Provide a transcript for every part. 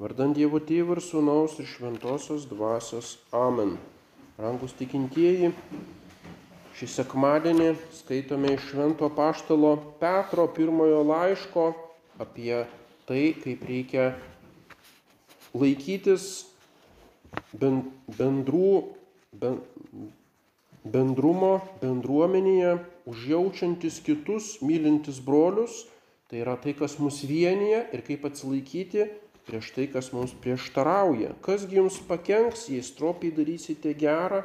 Vardant Dievo Tėvų ir Sūnaus ir Šventosios Dvasios. Amen. Rangus tikintieji, šį sekmadienį skaitome iš Švento Paštalo Petro pirmojo laiško apie tai, kaip reikia laikytis bendrų, bendrumo bendruomenėje, užjaučiantis kitus, mylintis brolius, tai yra tai, kas mus vienyje ir kaip atsilaikyti prieš tai, kas mums prieštarauja. Kasgi jums pakenks, jei stropiai darysite gerą,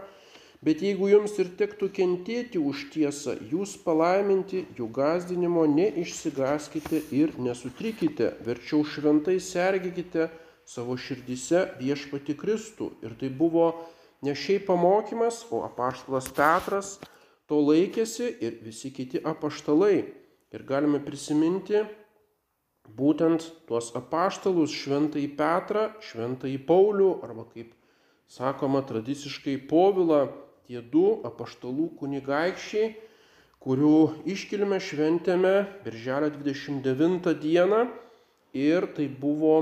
bet jeigu jums ir tektų kentėti už tiesą, jūs palaiminti jų gazdinimo neišsigaskite ir nesutrikite, verčiau šventai sergikite savo širdise viešpati Kristų. Ir tai buvo ne šiaip pamokymas, o apaštalas Petras to laikėsi ir visi kiti apaštalai. Ir galime prisiminti būtent tuos apaštalus šventąjį Petrą, šventąjį Paulių arba kaip sakoma tradiciškai Povilą, tie du apaštalų kunigaikščiai, kurių iškilmę šventėme Birželio 29 dieną. Ir tai buvo,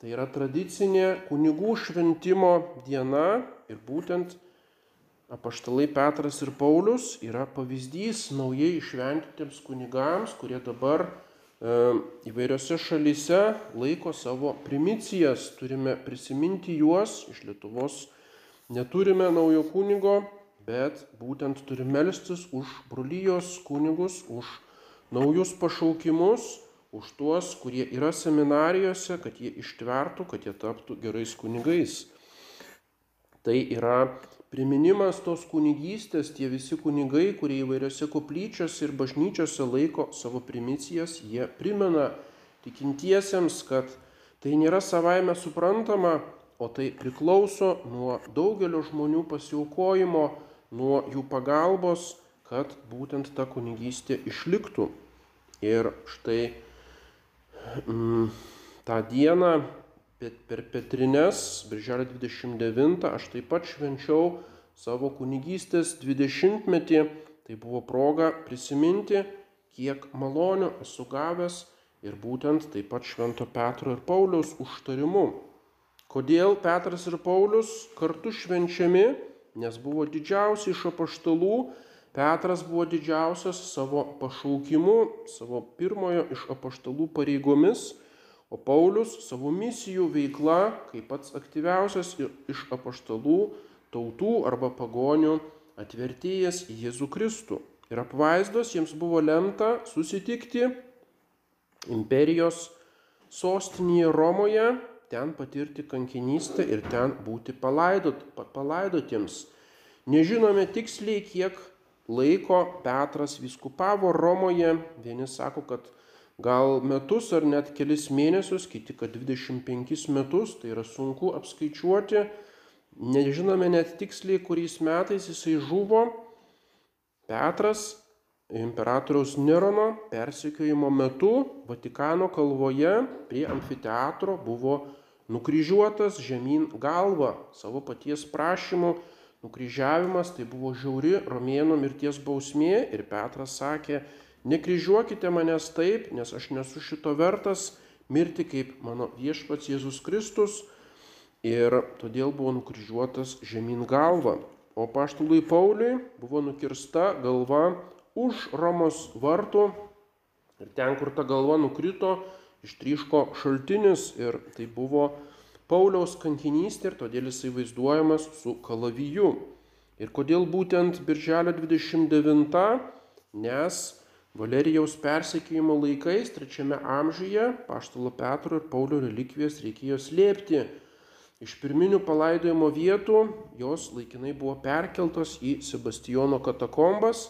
tai yra tradicinė kunigų šventimo diena. Ir būtent apaštalai Petras ir Paulius yra pavyzdys naujai išventintiems kunigams, kurie dabar įvairiose šalyse laiko savo primicijas, turime prisiminti juos, iš Lietuvos neturime naujo kunigo, bet būtent turime melstis už brolyjos kunigus, už naujus pašaukimus, už tuos, kurie yra seminarijose, kad jie ištvertų, kad jie taptų gerais kunigais. Tai yra priminimas tos kunigystės, tie visi kunigai, kurie įvairiose koplyčiose ir bažnyčiose laiko savo primicijas, jie primena tikintiesiems, kad tai nėra savaime suprantama, o tai priklauso nuo daugelio žmonių pasiaukojimo, nuo jų pagalbos, kad būtent ta kunigystė išliktų. Ir štai mm, tą dieną per Petrines, birželio 29, aš taip pat švenčiau savo kunigystės 20-metį. Tai buvo proga prisiminti, kiek malonių esu gavęs ir būtent taip pat Švento Petro ir Pauliaus užtarimu. Kodėl Petras ir Paulius kartu švenčiami? Nes buvo didžiausi iš apaštalų, Petras buvo didžiausias savo pašaukimu, savo pirmojo iš apaštalų pareigomis O Paulius savo misijų veikla, kaip pats aktyviausias iš apaštalų tautų arba pagonių, atvertėjęs Jėzų Kristų. Ir apvaizdos jiems buvo lemta susitikti imperijos sostinėje Romoje, ten patirti kankinystę ir ten būti palaidot, palaidotiems. Nežinome tiksliai, kiek laiko Petras viskupavo Romoje. Vieni sako, kad gal metus ar net kelis mėnesius, kiti kad 25 metus, tai yra sunku apskaičiuoti, nežinome net tiksliai, kuriais metais jisai žuvo. Petras imperatoriaus Nerono persekiojimo metu Vatikano kalvoje prie amfiteatro buvo nukryžiuotas žemyn galva savo paties prašymu. Nukryžiavimas tai buvo žiauri romėnų mirties bausmė ir Petras sakė, Nekryžiuokite manęs taip, nes aš nesu šito vertas mirti kaip mano viešpats Jėzus Kristus ir todėl buvo nukryžiuotas žemyn galva. O paštului Pauliui buvo nukirsta galva už Romos vartų ir ten, kur ta galva nukrito, ištryško šaltinis ir tai buvo Pauliaus kankinystė ir todėl jisai vaizduojamas su kalaviju. Ir kodėl būtent birželio 29, nes Valerijaus persekiojimo laikais, trečiame amžiuje, Paštalo Petro ir Paulio relikvijas reikėjo slėpti. Iš pirminių palaidojimo vietų jos laikinai buvo perkeltos į Sebastijono katakombas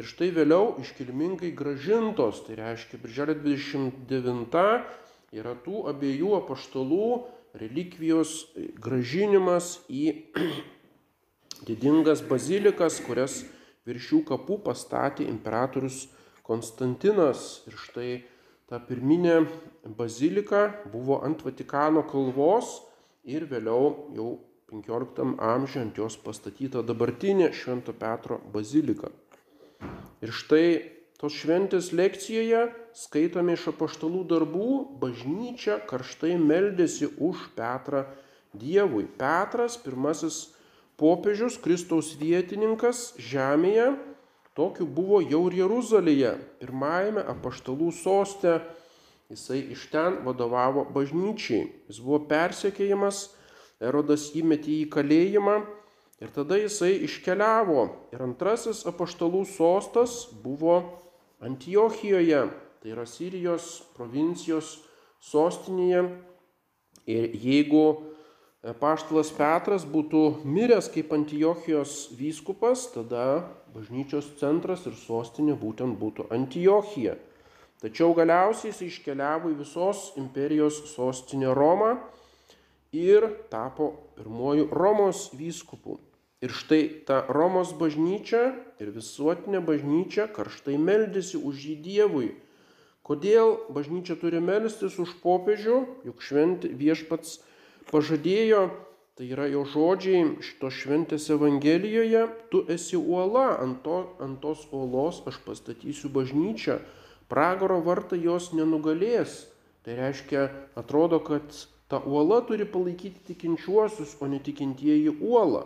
ir štai vėliau iškilmingai gražintos. Tai reiškia, birželio 29 yra tų abiejų apaštalų relikvijos gražinimas į didingas bazilikas, kurias virš jų kapų pastatė imperatorius Konstantinas ir štai ta pirminė bazilika buvo ant Vatikano kalvos ir vėliau jau 15 amžiuje ant jos pastatyta dabartinė Švento Petro bazilika. Ir štai tos šventės lekcijoje skaitome iš apaštalų darbų, bažnyčia karštai meldėsi už Petrą Dievui. Petras, pirmasis popiežius, Kristaus vietininkas žemėje, tokiu buvo jau ir Jeruzalėje, pirmajame apaštalų soste. Jisai iš ten vadovavo bažnyčiai. Jis buvo persekėjimas, Erodas įmetė į kalėjimą ir tada jisai iškeliavo. Ir antrasis apaštalų sostas buvo Antiochijoje, tai yra Sirijos provincijos sostinėje. Ir jeigu Paštalas Petras būtų miręs kaip Antiochijos vyskupas, tada bažnyčios centras ir sostinė būtent būtų Antiochija. Tačiau galiausiai jis iškeliavo į visos imperijos sostinę Romą ir tapo pirmoju Romos vyskupu. Ir štai ta Romos bažnyčia ir visuotinė bažnyčia karštai meldėsi už jį Dievui. Kodėl bažnyčia turi melstis už popiežių, juk švent viešpats pažadėjo, tai yra jo žodžiai šitos šventės Evangelijoje, tu esi uola, ant, to, ant tos uolos aš pastatysiu bažnyčią, pragaro vartai jos nenugalės. Tai reiškia, atrodo, kad ta uola turi palaikyti tikinčiuosius, o netikintieji uolą.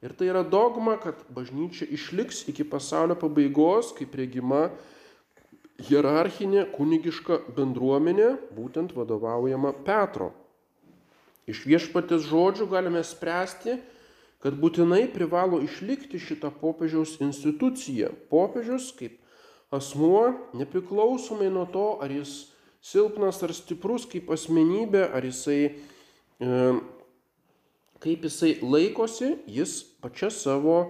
Ir tai yra dogma, kad bažnyčia išliks iki pasaulio pabaigos, kaip regima hierarchinė kunigiška bendruomenė, būtent vadovaujama Petro. Iš viešpatės žodžių galime spręsti, kad būtinai privalo išlikti šitą popiežiaus instituciją. Popiežius kaip asmuo, nepriklausomai nuo to, ar jis silpnas ar stiprus kaip asmenybė, ar jisai, e, kaip jisai laikosi, jis pačia savo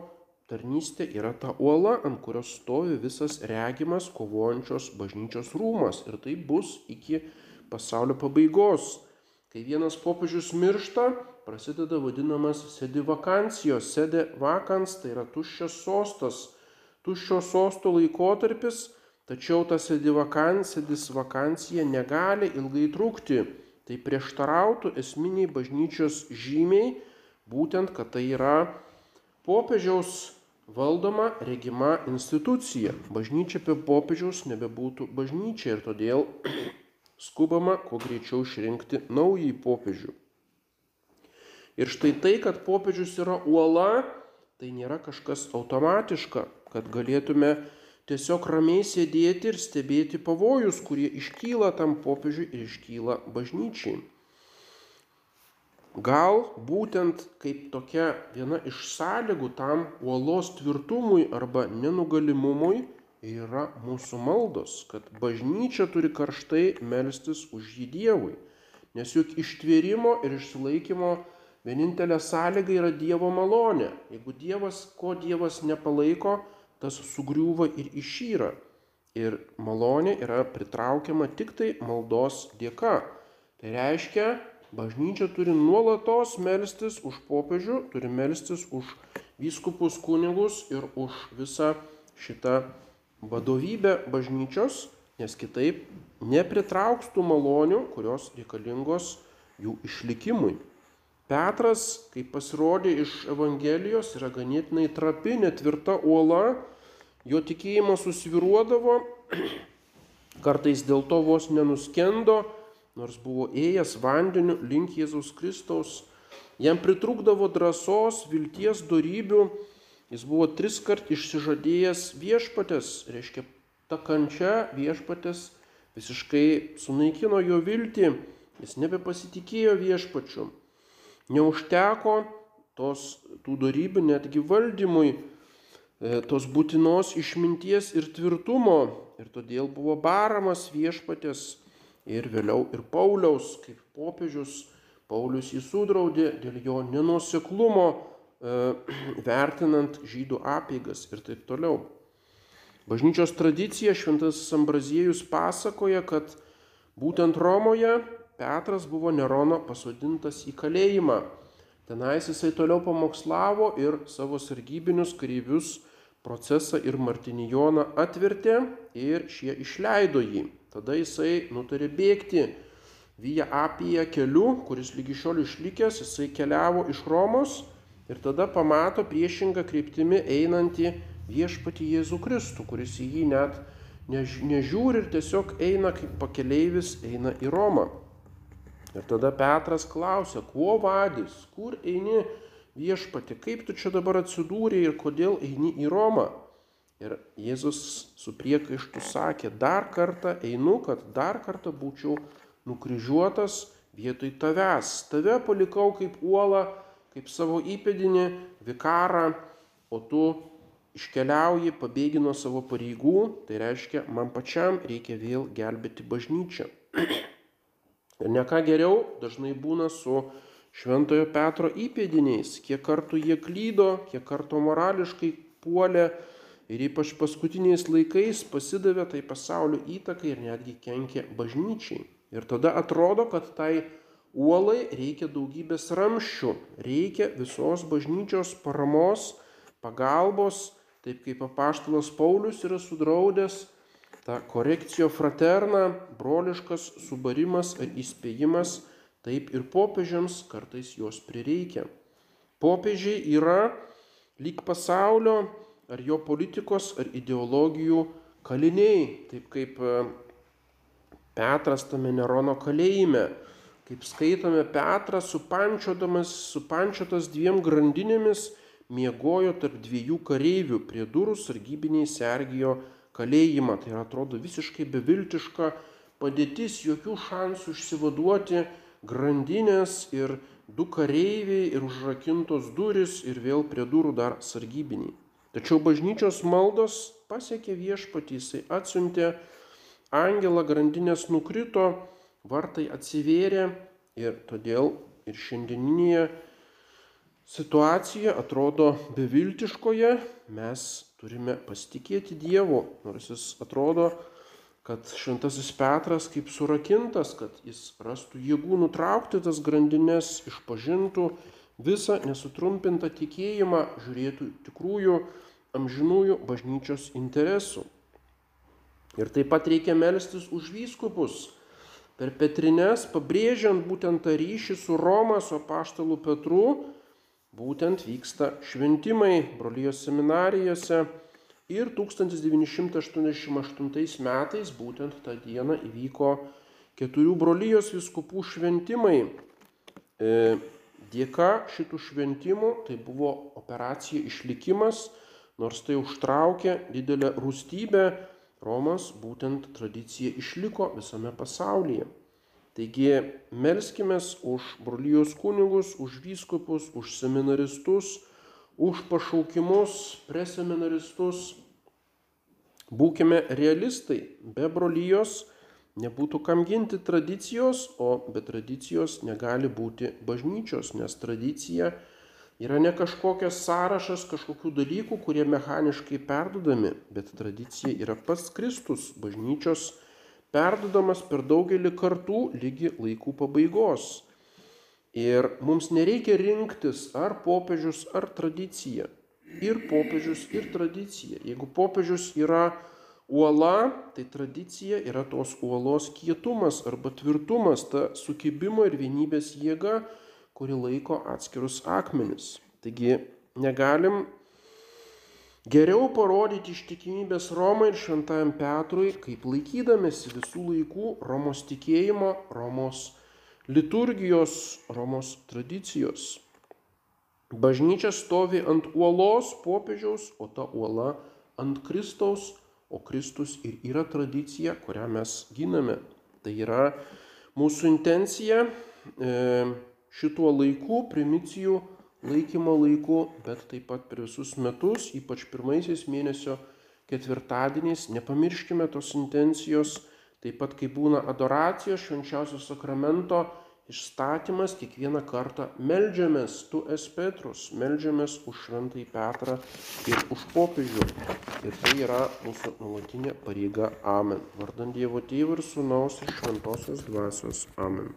tarnystė yra ta uola, ant kurios stovi visas regimas kovojančios bažnyčios rūmas. Ir tai bus iki pasaulio pabaigos. Kai vienas popiežius miršta, prasideda vadinamas sedi vakancijos, sedi vakans, tai yra tuščias sostas, tuščio sosto laikotarpis, tačiau ta sedi vakans, sedis vakancija negali ilgai trukti. Tai prieštarautų esminiai bažnyčios žymiai, būtent, kad tai yra popiežiaus valdoma regima institucija. Bažnyčia be popiežiaus nebebūtų bažnyčia ir todėl skubama kuo greičiau išrinkti naująjį popiežių. Ir štai tai, kad popiežius yra uola, tai nėra kažkas automatiška, kad galėtume tiesiog ramiai sėdėti ir stebėti pavojus, kurie iškyla tam popiežiui ir iškyla bažnyčiai. Gal būtent kaip tokia viena iš sąlygų tam uolos tvirtumui arba nenugalimumui yra mūsų maldos, kad bažnyčia turi karštai melstis už jį Dievui. Nes juk ištvėrimo ir išsilaikymo vienintelė sąlyga yra Dievo malonė. Jeigu Dievas, ko Dievas nepalaiko, tas sugriūva ir išyra. Ir malonė yra pritraukiama tik tai maldos dėka. Tai reiškia, bažnyčia turi nuolatos melstis už popiežių, turi melstis už vyskupus kunigus ir už visą šitą vadovybę bažnyčios, nes kitaip nepritrauks tų malonių, kurios reikalingos jų išlikimui. Petras, kaip pasirodė iš Evangelijos, yra ganėtinai trapi, netvirta uola, jo tikėjimas susviruodavo, kartais dėl to vos nenuskendo, nors buvo ėjęs vandeniu link Jėzaus Kristaus, jam pritrūkdavo drąsos, vilties, darybių, Jis buvo tris kart išsižadėjęs viešpatės, reiškia, ta kančia viešpatės visiškai sunaikino jo viltį, jis nebepasitikėjo viešpačiu. Neužteko tos tų darybių netgi valdymui, e, tos būtinos išminties ir tvirtumo. Ir todėl buvo baramas viešpatės ir vėliau ir Pauliaus, kaip popiežius. Paulius jį sudraudė dėl jo nenuseklumo vertinant žydų apėgas ir taip toliau. Bažnyčios tradicija Šventasis Ambraziejus pasakoja, kad būtent Romoje Petras buvo Nerono pasodintas į kalėjimą. Tenais jisai toliau pamokslavo ir savo sargybinius kareivius procesą ir Martinijoną atvertė ir šie išleido jį. Tada jisai nutarė bėgti Vyja apie keliu, kuris lygi šiol išlikęs, jisai keliavo iš Romos ir tada pamato priešingą kryptimį einantį viešpatį Jėzų Kristų, kuris į jį net nežiūri ir tiesiog eina kaip pakeleivis, eina į Romą. Ir tada Petras klausia, kuo vadys, kur eini viešpati, kaip tu čia dabar atsidūrė ir kodėl eini į Romą. Ir Jėzus su priekaištu sakė, dar kartą einu, kad dar kartą būčiau nukryžiuotas vietoj tavęs. Tave palikau kaip uolą, kaip savo įpėdinį, vikarą, o tu iškeliauji, pabėgi nuo savo pareigų, tai reiškia, man pačiam reikia vėl gelbėti bažnyčią. Ir ne ką geriau dažnai būna su Šventojo Petro įpėdiniais, kiek kartų jie klydo, kiek kartų morališkai puolė ir ypač paskutiniais laikais pasidavė tai pasaulio įtakai ir netgi kenkė bažnyčiai. Ir tada atrodo, kad tai uolai reikia daugybės ramščių, reikia visos bažnyčios paramos, pagalbos, taip kaip apaštalas Paulius yra sudraudęs, ta korekcijo fraterna, broliškas subarimas ar įspėjimas, taip ir popiežiams kartais jos prireikia. Popiežiai yra lyg pasaulio ar jo politikos ar ideologijų kaliniai, taip kaip e, Petras tame Nerono kalėjime, kaip skaitome Petras supančiodamas, supančiotas dviem grandinėmis, miegojo tarp dviejų kareivių prie durų sargybiniai sergijo kalėjimą. Tai atrodo visiškai beviltiška padėtis, jokių šansų išsivaduoti grandinės ir du kareiviai ir užrakintos duris ir vėl prie durų dar sargybiniai. Tačiau bažnyčios maldos pasiekė viešpatį, jisai atsiuntė angelą, grandinės nukrito, vartai atsivėrė ir todėl ir šiandieninėje situacija atrodo beviltiškoje, mes turime pasitikėti Dievu, nors jis atrodo, kad šventasis Petras kaip surakintas, kad jis rastų jėgų nutraukti tas grandinės, išpažintų visą nesutrumpintą tikėjimą žiūrėtų tikrųjų amžinųjų bažnyčios interesų. Ir taip pat reikia melstis už vyskupus. Per Petrines, pabrėžiant būtent tą ryšį su Roma, su apaštalu Petru, būtent vyksta šventimai brolijos seminarijose. Ir 1988 metais būtent tą dieną įvyko keturių brolijos viskupų šventimai. E, Dėka šitų šventimų tai buvo operacija išlikimas, nors tai užtraukė didelę rūstybę, Romas būtent tradicija išliko visame pasaulyje. Taigi melskime už brolyjos kunigus, už vyskupus, už seminaristus, už pašaukimus, preseminaristus. Būkime realistai, be brolyjos Nebūtų kam ginti tradicijos, o be tradicijos negali būti bažnyčios, nes tradicija yra ne kažkokias sąrašas kažkokių dalykų, kurie mechaniškai perdodami, bet tradicija yra pats Kristus, bažnyčios perdodamas per daugelį kartų lygi laikų pabaigos. Ir mums nereikia rinktis ar popiežius, ar tradicija. Ir popiežius, ir tradicija. Jeigu popiežius yra Uola tai tradicija yra tos uolos kietumas arba tvirtumas, ta sukibimo ir vienybės jėga, kuri laiko atskirus akmenis. Taigi negalim geriau parodyti ištikimybės Romai ir Šventajam Petrui, kaip laikydamėsi visų laikų Romos tikėjimo, Romos liturgijos, Romos tradicijos. Bažnyčia stovi ant uolos popiežiaus, o ta uola ant Kristaus o Kristus ir yra tradicija, kurią mes giname. Tai yra mūsų intencija e, šituo laiku, primicijų laikymo laiku, bet taip pat per visus metus, ypač pirmaisiais mėnesio ketvirtadieniais, nepamirškime tos intencijos, taip pat kai būna adoracijos švenčiausio sakramento išstatymas, kiekvieną kartą melžiamės, tu es Petrus, melžiamės už šventąjį Petrą ir už popiežių. Ir tai yra mūsų nuolatinė pareiga. Amen. Vardant Dievo Tėvų ir Sūnaus ir Šventosios Dvasios. Amen.